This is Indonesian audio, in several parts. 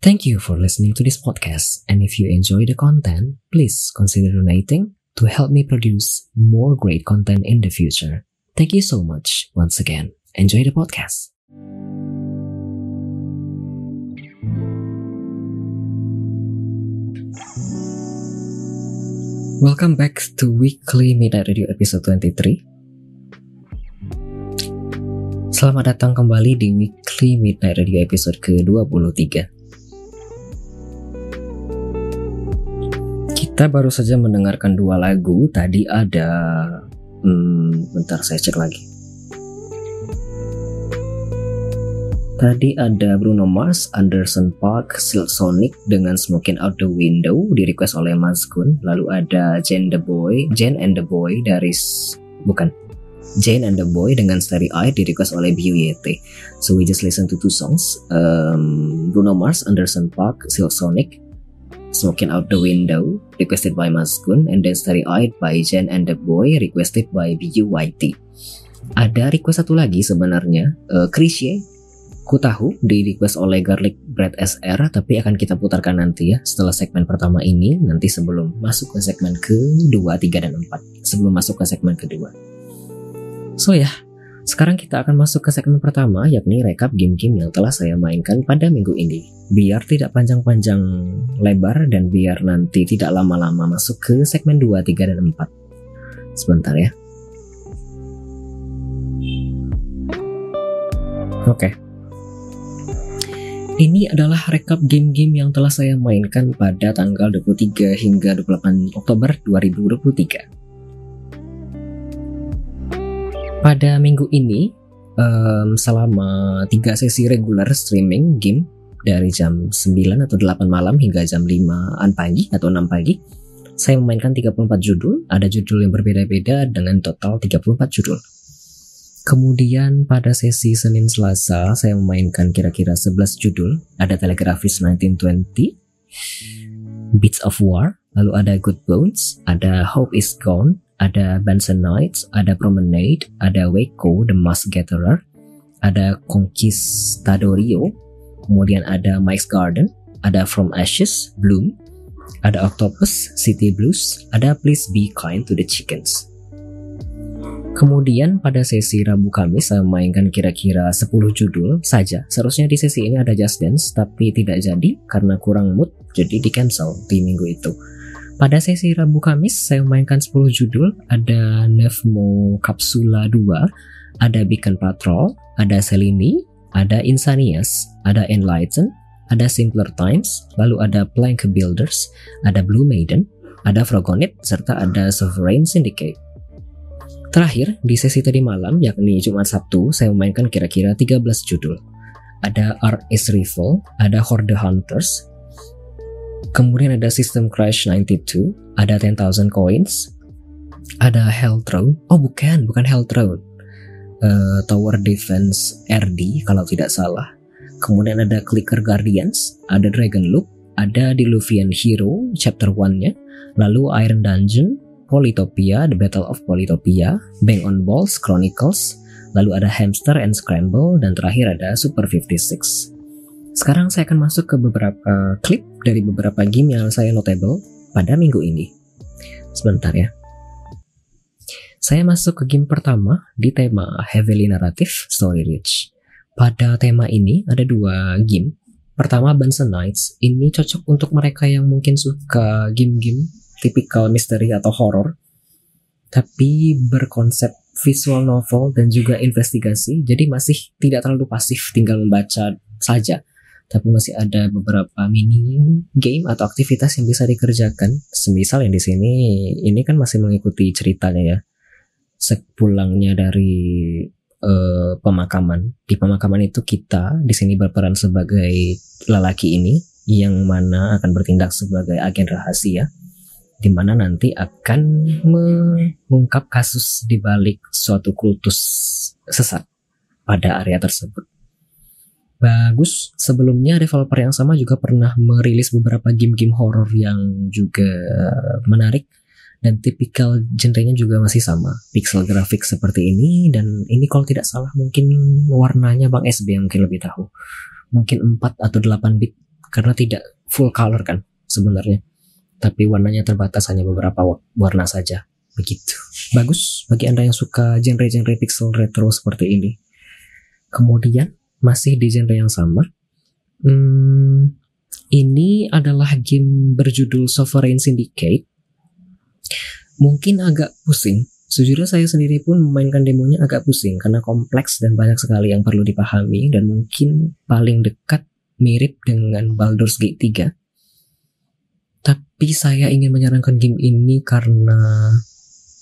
Thank you for listening to this podcast, and if you enjoy the content, please consider donating to help me produce more great content in the future. Thank you so much once again. Enjoy the podcast. Welcome back to Weekly Midnight Radio episode 23. Selamat datang kembali di Weekly Midnight Radio episode ke-23. Kita baru saja mendengarkan dua lagu. Tadi ada, hmm, bentar saya cek lagi. Tadi ada Bruno Mars, Anderson Park, Silk Sonic dengan Smoking Out the Window di request oleh Mas Kun. Lalu ada Jane the Boy, Jane and the Boy dari bukan Jane and the Boy dengan Starry Eye di request oleh BUYT. So we just listen to two songs. Um, Bruno Mars, Anderson Park, Silk Sonic, Smoking Out the Window requested by Mas Kun and then Starry Eyed by Jane and the Boy requested by BUYT. Ada request satu lagi sebenarnya, uh, Krisye Ku tahu di request oleh Garlic Bread SR tapi akan kita putarkan nanti ya setelah segmen pertama ini nanti sebelum masuk ke segmen kedua, tiga dan empat sebelum masuk ke segmen kedua. So ya, sekarang kita akan masuk ke segmen pertama yakni rekap game-game yang telah saya mainkan pada minggu ini. Biar tidak panjang-panjang lebar dan biar nanti tidak lama-lama masuk ke segmen 2, 3, dan 4. Sebentar ya. Oke. Okay. Ini adalah rekap game-game yang telah saya mainkan pada tanggal 23 hingga 28 Oktober 2023. Pada minggu ini, um, selama 3 sesi regular streaming game dari jam 9 atau 8 malam hingga jam 5an pagi atau 6 pagi, saya memainkan 34 judul, ada judul yang berbeda-beda dengan total 34 judul. Kemudian pada sesi Senin Selasa saya memainkan kira-kira 11 judul. Ada Telegraphis 1920, Beats of War, lalu ada Good Bones, ada Hope is Gone, ada Benson Nights, ada Promenade, ada Waco The Mask Gatherer, ada Conquistadorio, kemudian ada Mike's Garden, ada From Ashes, Bloom, ada Octopus, City Blues, ada Please Be Kind to the Chickens. Kemudian pada sesi Rabu Kamis saya memainkan kira-kira 10 judul saja. Seharusnya di sesi ini ada Just Dance tapi tidak jadi karena kurang mood jadi di cancel di minggu itu. Pada sesi Rabu Kamis saya memainkan 10 judul, ada Nevmo Capsula 2, ada Beacon Patrol, ada Selini, ada Insanias, ada Enlighten, ada Simpler Times, lalu ada Plank Builders, ada Blue Maiden, ada Frogonit, serta ada Sovereign Syndicate. Terakhir, di sesi tadi malam, yakni Jumat Sabtu, saya memainkan kira-kira 13 judul. Ada is Rival, ada Horde Hunters, kemudian ada System Crash 92, ada 10,000 Coins, ada Hell Throne, oh bukan, bukan Hell Throne, uh, Tower Defense RD kalau tidak salah. Kemudian ada Clicker Guardians, ada Dragon Loop, ada Diluvian Hero chapter 1-nya, lalu Iron Dungeon, Polytopia, The Battle of Polytopia, Bang on Balls, Chronicles, lalu ada Hamster and Scramble, dan terakhir ada Super 56. Sekarang saya akan masuk ke beberapa klip dari beberapa game yang saya notable pada minggu ini. Sebentar ya. Saya masuk ke game pertama di tema Heavily Narrative Story Rich. Pada tema ini ada dua game. Pertama Bunsen Nights, ini cocok untuk mereka yang mungkin suka game-game tipikal misteri atau horror tapi berkonsep visual novel dan juga investigasi jadi masih tidak terlalu pasif tinggal membaca saja tapi masih ada beberapa mini game atau aktivitas yang bisa dikerjakan semisal yang di sini ini kan masih mengikuti ceritanya ya sepulangnya dari uh, pemakaman. Di pemakaman itu kita di sini berperan sebagai lelaki ini yang mana akan bertindak sebagai agen rahasia di mana nanti akan mengungkap kasus di balik suatu kultus sesat pada area tersebut. Bagus, sebelumnya developer yang sama juga pernah merilis beberapa game-game horror yang juga menarik dan tipikal genrenya juga masih sama, pixel grafik seperti ini dan ini kalau tidak salah mungkin warnanya Bang SB yang mungkin lebih tahu. Mungkin 4 atau 8 bit karena tidak full color kan sebenarnya. Tapi warnanya terbatas hanya beberapa warna saja. Begitu. Bagus bagi Anda yang suka genre-genre pixel retro seperti ini. Kemudian masih di genre yang sama. Hmm, ini adalah game berjudul Sovereign Syndicate Mungkin agak pusing. Sejujurnya saya sendiri pun memainkan demonya agak pusing karena kompleks dan banyak sekali yang perlu dipahami dan mungkin paling dekat mirip dengan Baldur's Gate 3. Tapi saya ingin menyarankan game ini karena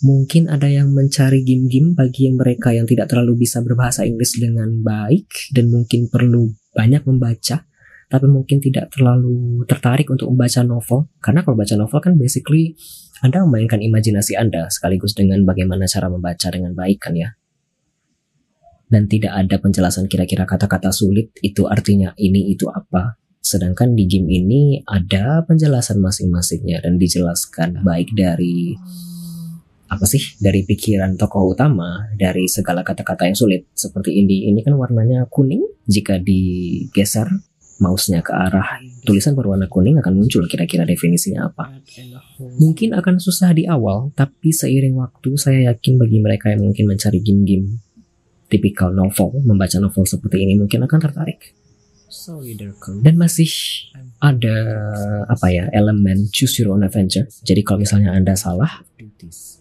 mungkin ada yang mencari game-game bagi yang mereka yang tidak terlalu bisa berbahasa Inggris dengan baik dan mungkin perlu banyak membaca tapi mungkin tidak terlalu tertarik untuk membaca novel karena kalau baca novel kan basically anda memainkan imajinasi Anda sekaligus dengan bagaimana cara membaca dengan baik kan ya. Dan tidak ada penjelasan kira-kira kata-kata sulit itu artinya ini itu apa. Sedangkan di game ini ada penjelasan masing-masingnya dan dijelaskan baik dari apa sih dari pikiran tokoh utama dari segala kata-kata yang sulit seperti ini ini kan warnanya kuning jika digeser mouse-nya ke arah tulisan berwarna kuning akan muncul kira-kira definisinya apa. Mungkin akan susah di awal, tapi seiring waktu saya yakin bagi mereka yang mungkin mencari game-game tipikal novel, membaca novel seperti ini mungkin akan tertarik. Dan masih ada apa ya elemen choose your own adventure. Jadi kalau misalnya anda salah,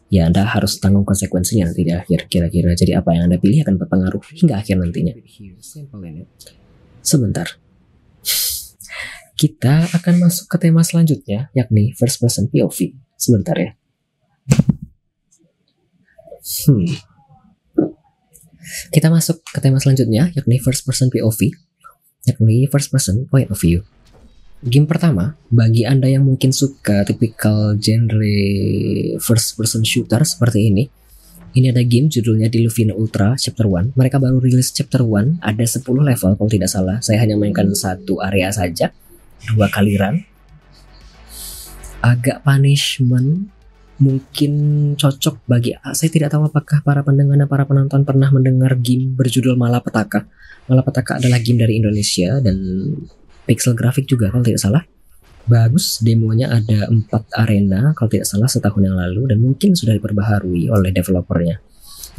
ya anda harus tanggung konsekuensinya nanti di akhir kira-kira. Jadi apa yang anda pilih akan berpengaruh hingga akhir nantinya. Sebentar, kita akan masuk ke tema selanjutnya, yakni first person POV. Sebentar ya. Hmm. Kita masuk ke tema selanjutnya, yakni first person POV, yakni first person point of view. Game pertama, bagi Anda yang mungkin suka tipikal genre first person shooter seperti ini, ini ada game judulnya Diluvian Ultra Chapter 1. Mereka baru rilis Chapter 1, ada 10 level kalau tidak salah. Saya hanya mainkan satu area saja dua kali run agak punishment mungkin cocok bagi saya tidak tahu apakah para pendengar dan para penonton pernah mendengar game berjudul Malapetaka. Malapetaka adalah game dari Indonesia dan pixel grafik juga kalau tidak salah. Bagus, demonya ada empat arena kalau tidak salah setahun yang lalu dan mungkin sudah diperbaharui oleh developernya.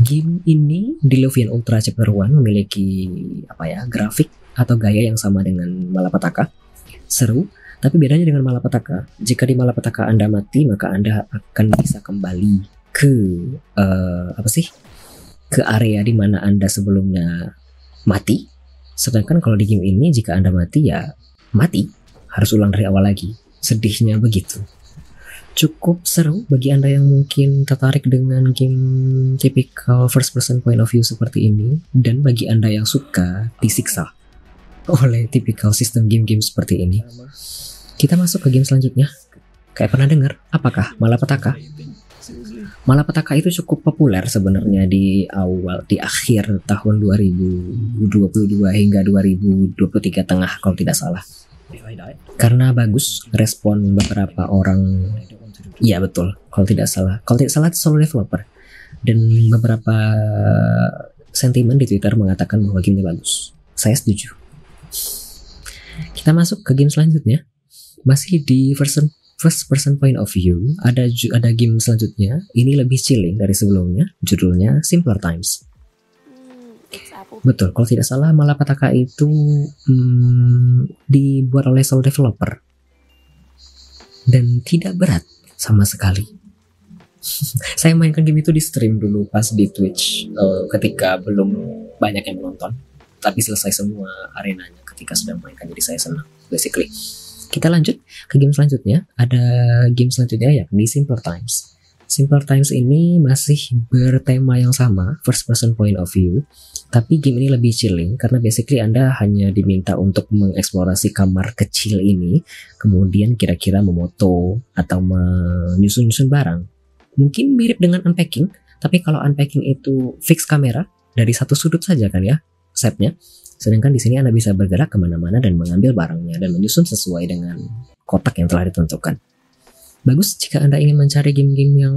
Game ini di Luvian Ultra Chapter 1 memiliki apa ya grafik atau gaya yang sama dengan Malapetaka seru, tapi bedanya dengan malapetaka. Jika di malapetaka Anda mati, maka Anda akan bisa kembali ke uh, apa sih? ke area di mana Anda sebelumnya mati. Sedangkan kalau di game ini jika Anda mati ya mati, harus ulang dari awal lagi. Sedihnya begitu. Cukup seru bagi Anda yang mungkin tertarik dengan game typical first person point of view seperti ini dan bagi Anda yang suka disiksa oleh tipikal sistem game-game seperti ini. Kita masuk ke game selanjutnya. Kayak pernah dengar, apakah malapetaka? Malapetaka itu cukup populer sebenarnya di awal, di akhir tahun 2022 hingga 2023 tengah kalau tidak salah. Karena bagus respon beberapa orang. Iya betul, kalau tidak salah. Kalau tidak salah solo developer. Dan beberapa sentimen di Twitter mengatakan bahwa gamenya bagus. Saya setuju. Kita masuk ke game selanjutnya. Masih di person first person point of view. Ada ada game selanjutnya. Ini lebih chilling dari sebelumnya. Judulnya Simpler Times. Betul, kalau tidak salah Malapetaka itu hmm, dibuat oleh solo developer dan tidak berat sama sekali. Saya mainkan game itu di stream dulu pas di Twitch uh, ketika belum banyak yang menonton, tapi selesai semua arenanya ketika sedang mainkan jadi saya senang basically kita lanjut ke game selanjutnya ada game selanjutnya yakni Simpler Times Simple Times ini masih bertema yang sama, first person point of view, tapi game ini lebih chilling karena basically Anda hanya diminta untuk mengeksplorasi kamar kecil ini, kemudian kira-kira memoto atau menyusun-nyusun barang. Mungkin mirip dengan unpacking, tapi kalau unpacking itu fix kamera dari satu sudut saja kan ya, setnya. Sedangkan di sini Anda bisa bergerak ke mana-mana dan mengambil barangnya dan menyusun sesuai dengan kotak yang telah ditentukan. Bagus jika Anda ingin mencari game-game yang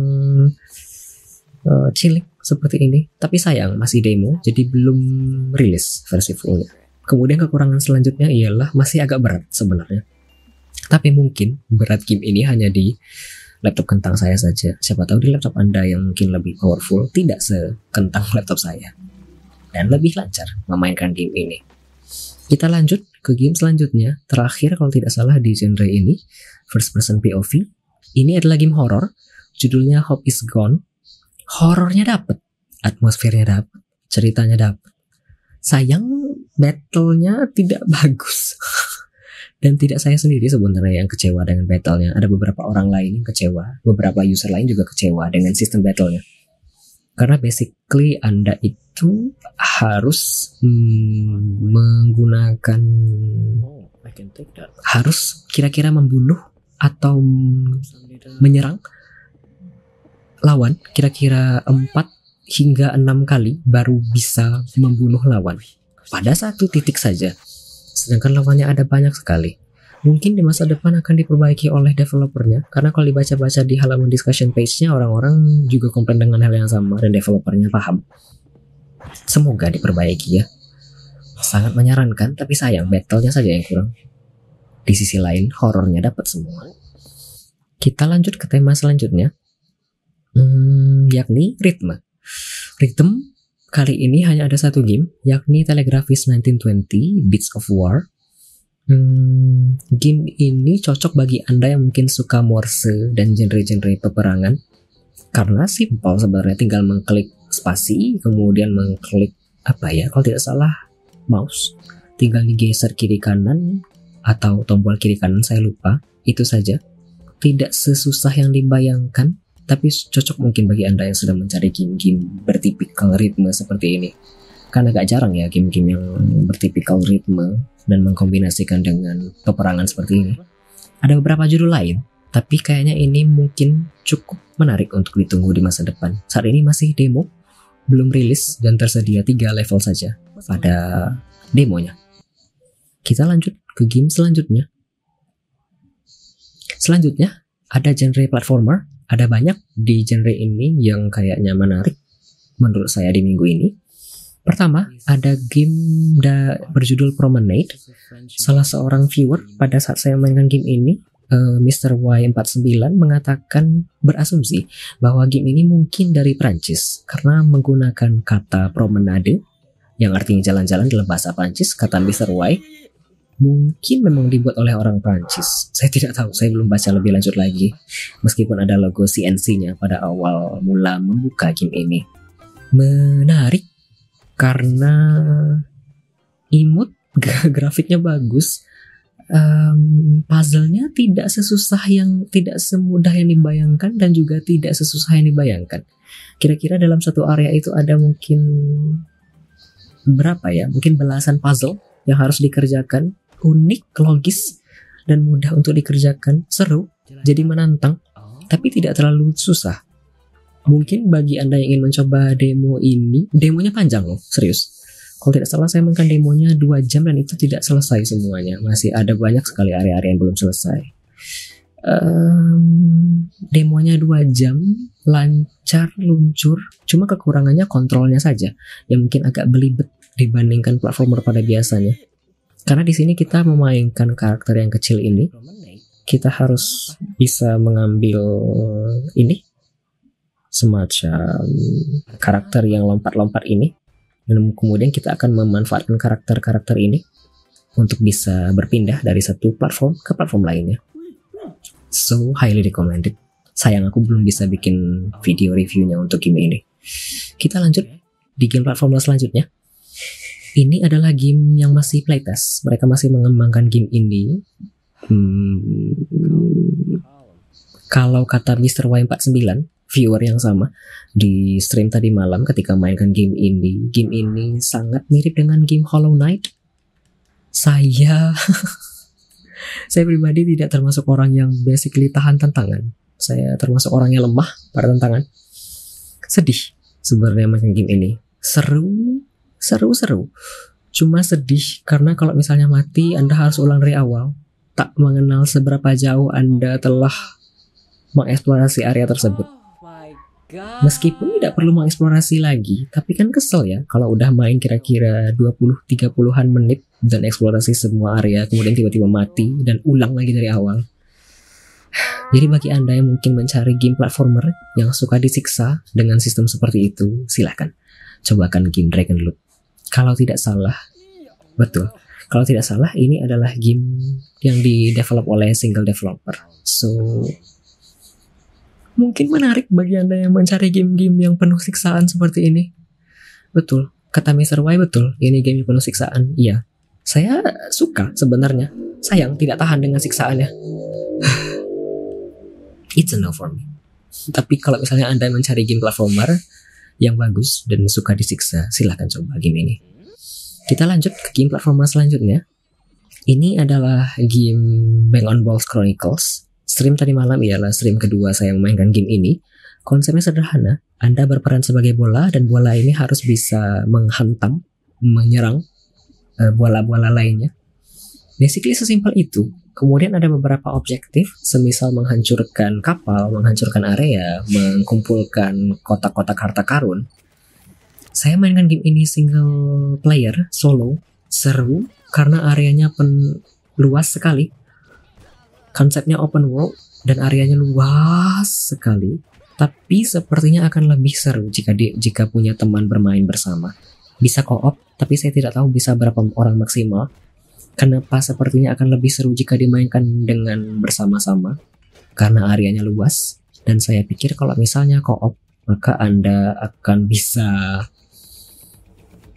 uh, chilling seperti ini. Tapi sayang masih demo, jadi belum rilis versi fullnya. Kemudian kekurangan selanjutnya ialah masih agak berat sebenarnya. Tapi mungkin berat game ini hanya di laptop kentang saya saja. Siapa tahu di laptop Anda yang mungkin lebih powerful tidak sekentang laptop saya. Dan lebih lancar memainkan game ini. Kita lanjut ke game selanjutnya. Terakhir kalau tidak salah di genre ini, first person POV. Ini adalah game horror. Judulnya Hope is Gone horornya dapet, atmosfernya dapet, ceritanya dapet. Sayang battlenya tidak bagus. Dan tidak saya sendiri sebenarnya yang kecewa dengan battlenya. Ada beberapa orang lain yang kecewa, beberapa user lain juga kecewa dengan sistem battlenya. Karena basically Anda itu harus hmm, menggunakan harus kira-kira membunuh atau menyerang lawan kira-kira 4 hingga 6 kali baru bisa membunuh lawan pada satu titik saja. Sedangkan lawannya ada banyak sekali. Mungkin di masa depan akan diperbaiki oleh developernya karena kalau dibaca-baca di halaman discussion page-nya orang-orang juga komplain dengan hal yang sama dan developernya paham. Semoga diperbaiki ya. Sangat menyarankan tapi sayang battle-nya saja yang kurang. Di sisi lain horornya dapat semua. Kita lanjut ke tema selanjutnya hmm, yakni ritme. Ritme kali ini hanya ada satu game, yakni Telegraphics 1920 Beats of War. Hmm, game ini cocok bagi Anda yang mungkin suka Morse dan genre-genre peperangan. Karena simpel sebenarnya tinggal mengklik spasi, kemudian mengklik apa ya, kalau tidak salah mouse, tinggal digeser kiri kanan atau tombol kiri kanan saya lupa, itu saja. Tidak sesusah yang dibayangkan, tapi cocok mungkin bagi Anda yang sudah mencari game-game bertipikal ritme seperti ini. Karena agak jarang ya game-game yang bertipikal ritme dan mengkombinasikan dengan peperangan seperti ini. Ada beberapa judul lain, tapi kayaknya ini mungkin cukup menarik untuk ditunggu di masa depan. Saat ini masih demo, belum rilis dan tersedia tiga level saja pada demonya. Kita lanjut ke game selanjutnya. Selanjutnya ada genre platformer ada banyak di genre ini yang kayaknya menarik menurut saya di minggu ini. Pertama, ada game da berjudul Promenade. Salah seorang viewer pada saat saya mainkan game ini, uh, Mr. Y49 mengatakan berasumsi bahwa game ini mungkin dari Prancis karena menggunakan kata promenade yang artinya jalan-jalan dalam bahasa Prancis, kata Mr. Y mungkin memang dibuat oleh orang Prancis. Saya tidak tahu, saya belum baca lebih lanjut lagi. Meskipun ada logo CNC-nya pada awal mula membuka game ini. Menarik karena imut, grafiknya bagus. Um, puzzle-nya tidak sesusah yang tidak semudah yang dibayangkan dan juga tidak sesusah yang dibayangkan. Kira-kira dalam satu area itu ada mungkin berapa ya? Mungkin belasan puzzle yang harus dikerjakan unik, logis, dan mudah untuk dikerjakan, seru, jadi menantang, tapi tidak terlalu susah. Mungkin bagi Anda yang ingin mencoba demo ini, demonya panjang loh, serius. Kalau tidak salah saya mainkan demonya 2 jam dan itu tidak selesai semuanya. Masih ada banyak sekali area-area yang belum selesai. Um, demonya 2 jam, lancar, luncur. Cuma kekurangannya kontrolnya saja, yang mungkin agak belibet dibandingkan platformer pada biasanya. Karena di sini kita memainkan karakter yang kecil ini, kita harus bisa mengambil ini semacam karakter yang lompat-lompat ini dan kemudian kita akan memanfaatkan karakter-karakter ini untuk bisa berpindah dari satu platform ke platform lainnya. So highly recommended. Sayang aku belum bisa bikin video reviewnya untuk game ini. Kita lanjut di game platform selanjutnya ini adalah game yang masih playtest. Mereka masih mengembangkan game ini. Hmm, kalau kata Mr. Y49, viewer yang sama di stream tadi malam ketika mainkan game ini. Game ini sangat mirip dengan game Hollow Knight. Saya saya pribadi tidak termasuk orang yang basically tahan tantangan. Saya termasuk orang yang lemah pada tantangan. Sedih sebenarnya main game ini. Seru, seru, seru. Cuma sedih karena kalau misalnya mati Anda harus ulang dari awal. Tak mengenal seberapa jauh Anda telah mengeksplorasi area tersebut. Meskipun tidak perlu mengeksplorasi lagi, tapi kan kesel ya kalau udah main kira-kira 20-30an menit dan eksplorasi semua area kemudian tiba-tiba mati dan ulang lagi dari awal. Jadi bagi Anda yang mungkin mencari game platformer yang suka disiksa dengan sistem seperti itu, silahkan cobakan game Dragon Loop. Kalau tidak salah, betul. Kalau tidak salah, ini adalah game yang di develop oleh single developer. So, mungkin menarik bagi Anda yang mencari game-game yang penuh siksaan seperti ini. Betul, kata Mr. Y betul, ini game yang penuh siksaan. Iya, saya suka sebenarnya. Sayang tidak tahan dengan siksaannya. It's a no for me. Tapi kalau misalnya Anda mencari game platformer yang bagus dan suka disiksa, silahkan coba game ini. Kita lanjut ke game platformer selanjutnya. Ini adalah game Bang on Balls Chronicles. Stream tadi malam ialah stream kedua saya memainkan game ini. Konsepnya sederhana. Anda berperan sebagai bola dan bola ini harus bisa menghantam, menyerang eh, bola-bola uh, lainnya. Basically sesimpel itu. Kemudian ada beberapa objektif, semisal menghancurkan kapal, menghancurkan area, mengumpulkan kotak-kotak harta karun. Saya mainkan game ini single player, solo, seru, karena areanya pen luas sekali. Konsepnya open world dan areanya luas sekali. Tapi sepertinya akan lebih seru jika di, jika punya teman bermain bersama. Bisa co-op, tapi saya tidak tahu bisa berapa orang maksimal Kenapa sepertinya akan lebih seru jika dimainkan dengan bersama-sama? Karena areanya luas dan saya pikir kalau misalnya co-op maka Anda akan bisa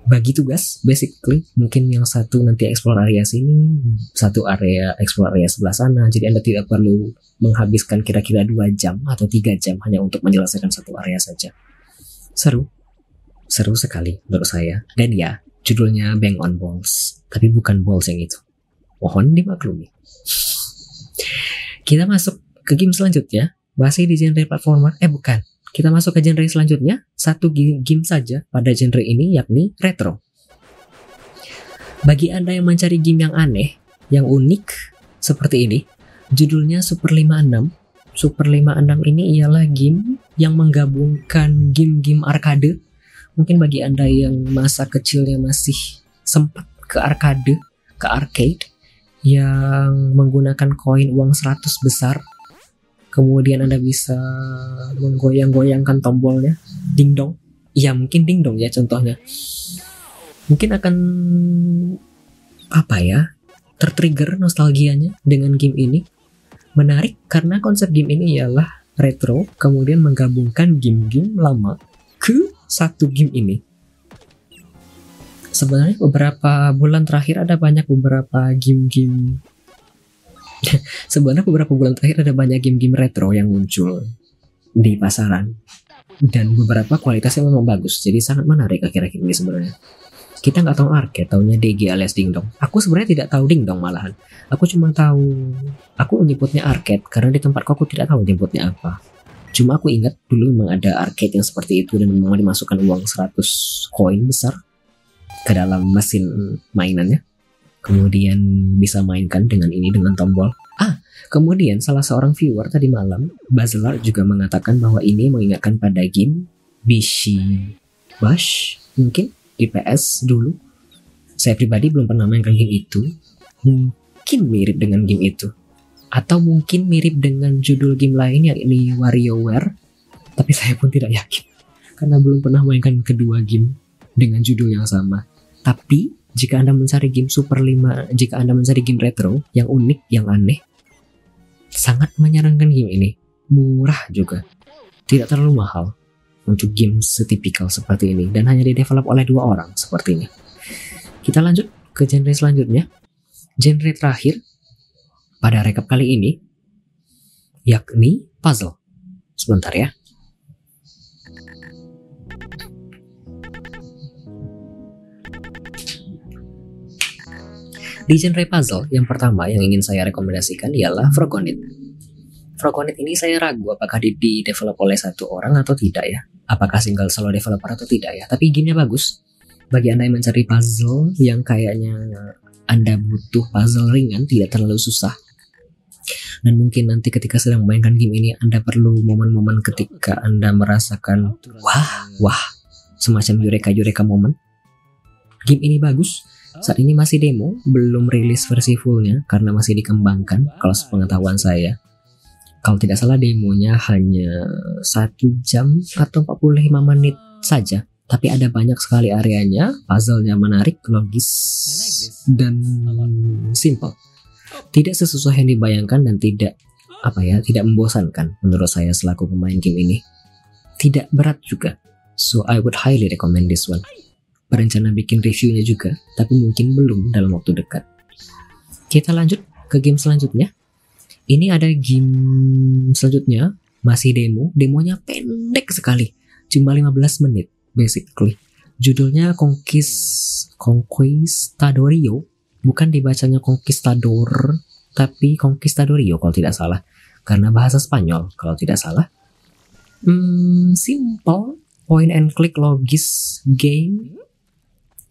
bagi tugas basically. Mungkin yang satu nanti explore area sini satu area explore area sebelah sana. Jadi anda tidak perlu menghabiskan kira-kira dua jam atau tiga jam hanya untuk menyelesaikan satu area saja. Seru. Seru sekali menurut saya. Dan ya judulnya Bang on Balls. Tapi bukan balls yang itu. Mohon dimaklumi. Kita masuk ke game selanjutnya, masih di genre platformer. Eh bukan, kita masuk ke genre selanjutnya, satu game, saja pada genre ini yakni retro. Bagi Anda yang mencari game yang aneh, yang unik seperti ini, judulnya Super 56. Super 56 ini ialah game yang menggabungkan game-game arcade. Mungkin bagi Anda yang masa kecilnya masih sempat ke arcade, ke arcade yang menggunakan koin uang 100 besar. Kemudian Anda bisa menggoyang-goyangkan tombolnya, ding dong. Ya mungkin ding dong ya contohnya. Mungkin akan apa ya? Tertrigger nostalgianya dengan game ini. Menarik karena konsep game ini ialah retro, kemudian menggabungkan game-game lama ke satu game ini sebenarnya beberapa bulan terakhir ada banyak beberapa game-game sebenarnya beberapa bulan terakhir ada banyak game-game retro yang muncul di pasaran. Dan beberapa kualitasnya memang bagus jadi sangat menarik akhir-akhir ini sebenarnya. Kita nggak tahu arcade taunya DG alias dingdong aku sebenarnya tidak tahu dingdong malahan. Aku cuma tahu aku menyebutnya arcade karena di tempatku aku tidak tahu menyebutnya apa. Cuma aku ingat dulu memang ada arcade yang seperti itu dan memang dimasukkan uang 100 koin besar ke dalam mesin mainannya. Kemudian bisa mainkan dengan ini dengan tombol. Ah, kemudian salah seorang viewer tadi malam, Bazelar juga mengatakan bahwa ini mengingatkan pada game Bishi Bash mungkin di PS dulu. Saya pribadi belum pernah mainkan game itu. Mungkin mirip dengan game itu. Atau mungkin mirip dengan judul game lain yakni WarioWare. Tapi saya pun tidak yakin. Karena belum pernah mainkan kedua game dengan judul yang sama. Tapi jika Anda mencari game Super 5, jika Anda mencari game retro yang unik, yang aneh, sangat menyarankan game ini. Murah juga. Tidak terlalu mahal untuk game setipikal seperti ini dan hanya didevelop oleh dua orang sepertinya. Kita lanjut ke genre selanjutnya. Genre terakhir pada rekap kali ini yakni puzzle. Sebentar ya. Di genre puzzle, yang pertama yang ingin saya rekomendasikan ialah Frogonit. Frogonit ini saya ragu apakah di, di develop oleh satu orang atau tidak ya. Apakah single solo developer atau tidak ya. Tapi gamenya bagus. Bagi Anda yang mencari puzzle yang kayaknya Anda butuh puzzle ringan, tidak terlalu susah. Dan mungkin nanti ketika sedang memainkan game ini, Anda perlu momen-momen ketika Anda merasakan wah, wah, semacam yureka-yureka momen. Game ini bagus, saat ini masih demo, belum rilis versi fullnya karena masih dikembangkan kalau sepengetahuan saya. Kalau tidak salah demonya hanya satu jam atau 45 menit saja. Tapi ada banyak sekali areanya, puzzle-nya menarik, logis, dan simple. Tidak sesusah yang dibayangkan dan tidak apa ya, tidak membosankan menurut saya selaku pemain game ini. Tidak berat juga. So I would highly recommend this one berencana bikin reviewnya juga, tapi mungkin belum dalam waktu dekat. Kita lanjut ke game selanjutnya. Ini ada game selanjutnya, masih demo, demonya pendek sekali, cuma 15 menit basically. Judulnya Conquist Conquistadorio, bukan dibacanya Conquistador, tapi Conquistadorio kalau tidak salah, karena bahasa Spanyol kalau tidak salah. Hmm, simple, point and click logis game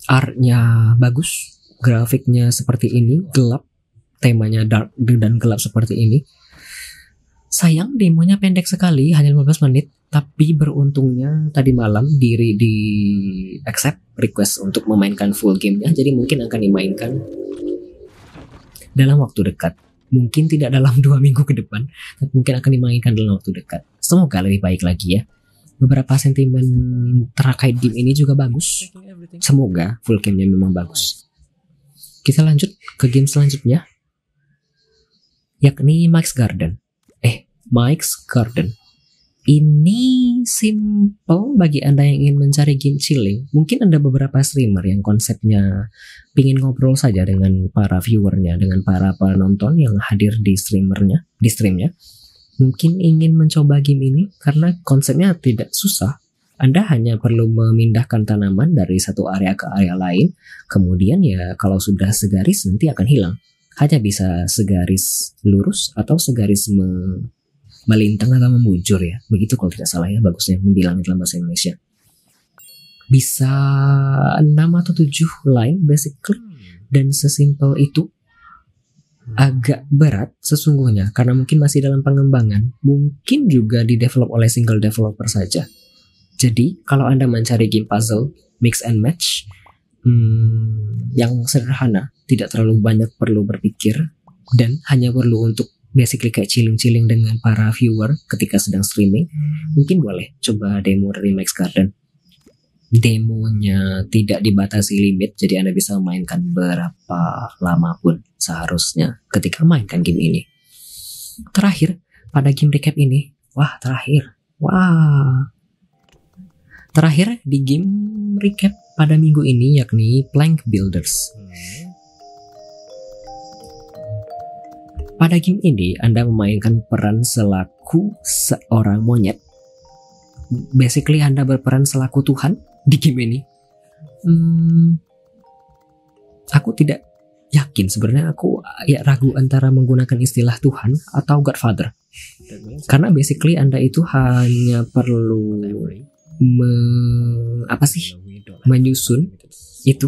artnya bagus, grafiknya seperti ini, gelap, temanya dark dan gelap seperti ini. Sayang demonya pendek sekali, hanya 15 menit, tapi beruntungnya tadi malam diri di accept request untuk memainkan full gamenya, jadi mungkin akan dimainkan dalam waktu dekat. Mungkin tidak dalam dua minggu ke depan, mungkin akan dimainkan dalam waktu dekat. Semoga lebih baik lagi ya beberapa sentimen terkait game ini juga bagus. Semoga full gamenya memang bagus. Kita lanjut ke game selanjutnya, yakni Mike's Garden. Eh, Mike's Garden. Ini simple bagi Anda yang ingin mencari game chilling. Mungkin ada beberapa streamer yang konsepnya pingin ngobrol saja dengan para viewernya, dengan para penonton yang hadir di streamernya, di streamnya mungkin ingin mencoba game ini karena konsepnya tidak susah. Anda hanya perlu memindahkan tanaman dari satu area ke area lain, kemudian ya kalau sudah segaris nanti akan hilang. Hanya bisa segaris lurus atau segaris me melintang atau membujur ya. Begitu kalau tidak salah ya bagusnya membilang dalam bahasa Indonesia. Bisa 6 atau 7 line basically dan sesimpel itu agak berat sesungguhnya karena mungkin masih dalam pengembangan, mungkin juga di develop oleh single developer saja. Jadi kalau Anda mencari game puzzle mix and match hmm, yang sederhana, tidak terlalu banyak perlu berpikir dan hanya perlu untuk basically kayak chilling-chilling dengan para viewer ketika sedang streaming, mungkin boleh coba demo dari Max Garden demonya tidak dibatasi limit jadi Anda bisa memainkan berapa lama pun seharusnya ketika mainkan game ini. Terakhir, pada game recap ini, wah terakhir, wah. Terakhir di game recap pada minggu ini yakni Plank Builders. Pada game ini, Anda memainkan peran selaku seorang monyet. Basically, Anda berperan selaku Tuhan di game ini? Hmm, aku tidak yakin. Sebenarnya aku ya ragu antara menggunakan istilah Tuhan atau Godfather. Karena basically anda itu hanya perlu me, apa sih? Menyusun itu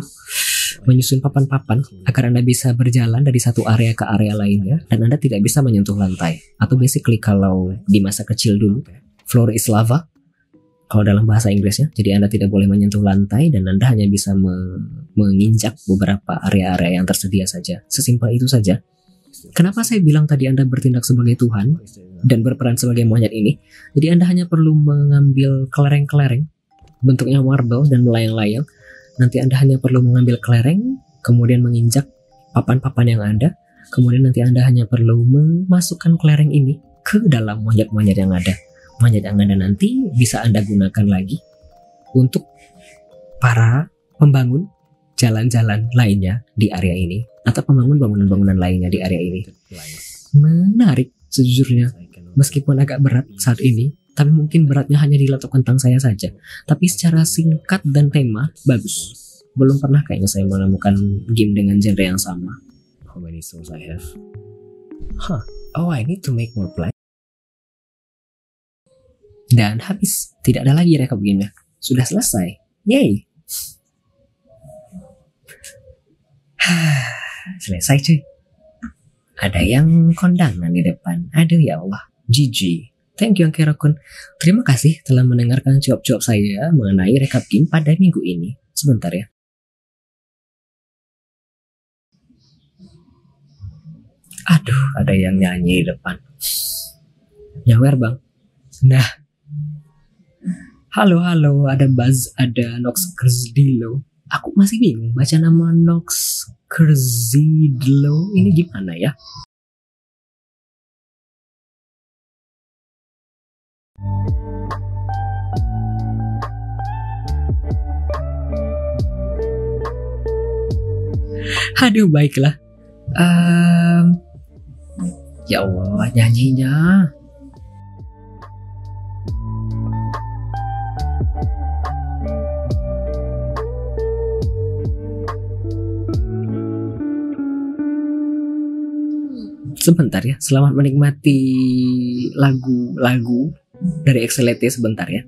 menyusun papan-papan agar anda bisa berjalan dari satu area ke area lainnya dan anda tidak bisa menyentuh lantai. Atau basically kalau di masa kecil dulu floor is lava kalau dalam bahasa Inggrisnya. Jadi Anda tidak boleh menyentuh lantai dan Anda hanya bisa me menginjak beberapa area-area yang tersedia saja. Sesimpel itu saja. Kenapa saya bilang tadi Anda bertindak sebagai Tuhan dan berperan sebagai monyet ini? Jadi Anda hanya perlu mengambil kelereng-kelereng bentuknya marble dan melayang-layang. Nanti Anda hanya perlu mengambil kelereng, kemudian menginjak papan-papan yang ada, kemudian nanti Anda hanya perlu memasukkan kelereng ini ke dalam monyet-monyet yang ada yang ada nanti bisa Anda gunakan lagi untuk para pembangun jalan-jalan lainnya di area ini atau pembangun bangunan-bangunan lainnya di area ini. Menarik sejujurnya, meskipun agak berat saat ini, tapi mungkin beratnya hanya di laptop kentang saya saja. Tapi secara singkat dan tema bagus. Belum pernah kayaknya saya menemukan game dengan genre yang sama. how many souls I have. Huh. Oh, I need to make more plans. Dan habis. Tidak ada lagi rekap gamenya. Sudah selesai. Yay. selesai cuy. Ada yang kondangan di depan. Aduh ya Allah. GG. Thank you Angkera Kun. Terima kasih telah mendengarkan jawab-jawab saya mengenai rekap game pada minggu ini. Sebentar ya. Aduh, ada yang nyanyi di depan. Nyawer bang. Nah. Halo, halo. Ada Buzz, ada Nox Kerzdilo. Aku masih bingung baca nama Nox Kerzdilo. Ini gimana ya? Aduh baiklah. Um, ya Allah nyanyinya. Sebentar ya, selamat menikmati lagu-lagu dari XLT sebentar ya.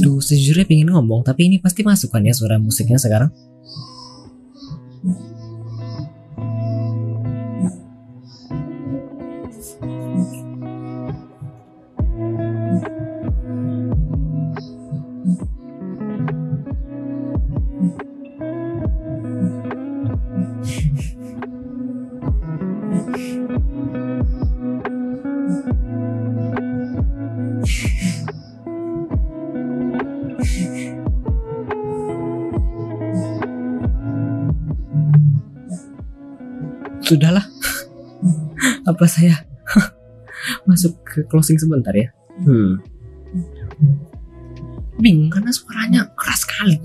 Duh, sejujurnya pengen ngomong, tapi ini pasti masuk kan ya suara musiknya sekarang? Sudahlah. Apa saya masuk ke closing sebentar ya? Hmm. Bingung karena suaranya keras sekali.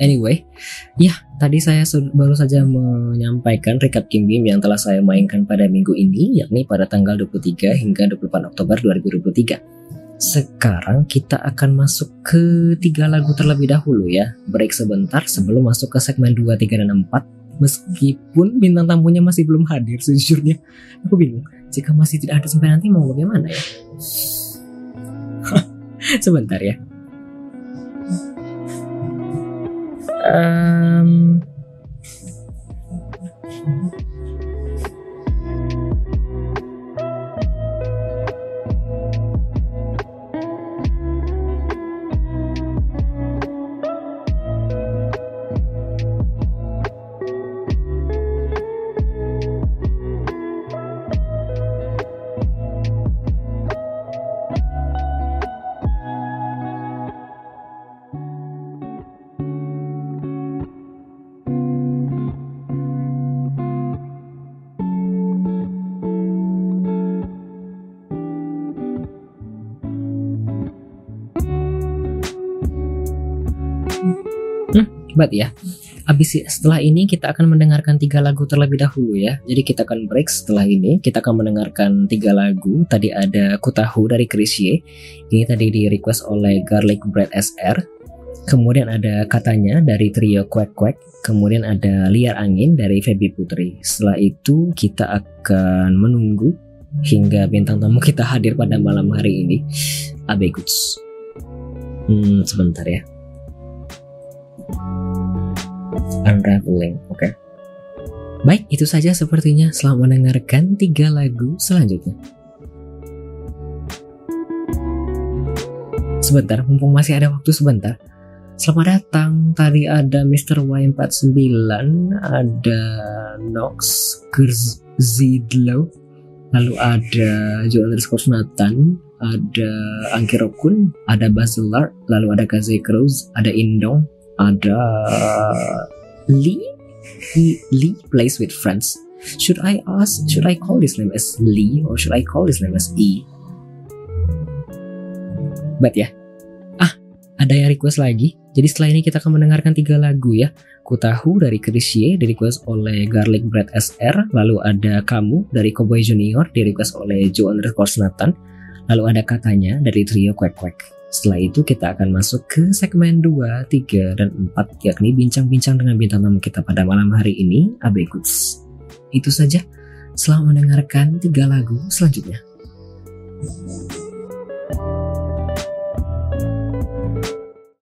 Anyway, ya tadi saya baru saja menyampaikan recap game-game yang telah saya mainkan pada minggu ini, yakni pada tanggal 23 hingga 24 Oktober 2023. Sekarang kita akan masuk ke tiga lagu terlebih dahulu ya. Break sebentar sebelum masuk ke segmen 2, 3, dan 4. Meskipun bintang tamunya masih belum hadir sejujurnya. Aku bingung, jika masih tidak ada sampai nanti mau bagaimana ya? sebentar ya. um, But ya, habis setelah ini kita akan mendengarkan tiga lagu terlebih dahulu ya. Jadi kita akan break setelah ini. Kita akan mendengarkan tiga lagu. Tadi ada Kutahu dari Chris Ye. Ini tadi di request oleh Garlic Bread SR. Kemudian ada katanya dari trio Quack Quack. Kemudian ada Liar Angin dari Feby Putri. Setelah itu kita akan menunggu hingga bintang tamu kita hadir pada malam hari ini. Abe Goods. Hmm, sebentar ya. Unraveling, oke. Okay. Baik, itu saja sepertinya. Selamat mendengarkan tiga lagu selanjutnya. Sebentar, mumpung masih ada waktu sebentar. Selamat datang. Tadi ada Mr. Y49, ada Nox Zidlo, lalu ada Joel underscore Nathan, ada Angkirokun, ada Basilar, lalu ada Kaze Cruz, ada Indong, ada Lee. He, Lee plays with friends. Should I ask? Should I call his name as Lee or should I call his name as E? But ya, ah ada yang request lagi. Jadi setelah ini kita akan mendengarkan tiga lagu ya. Ku tahu dari Chrisye di request oleh Garlic Bread SR, lalu ada Kamu dari Cowboy Junior di request oleh Joe underscore Nathan, lalu ada katanya dari trio Quack Quack. Setelah itu kita akan masuk ke segmen 2, 3, dan 4 yakni bincang-bincang dengan bintang tamu kita pada malam hari ini, Abe Goods. Itu saja, selamat mendengarkan tiga lagu selanjutnya.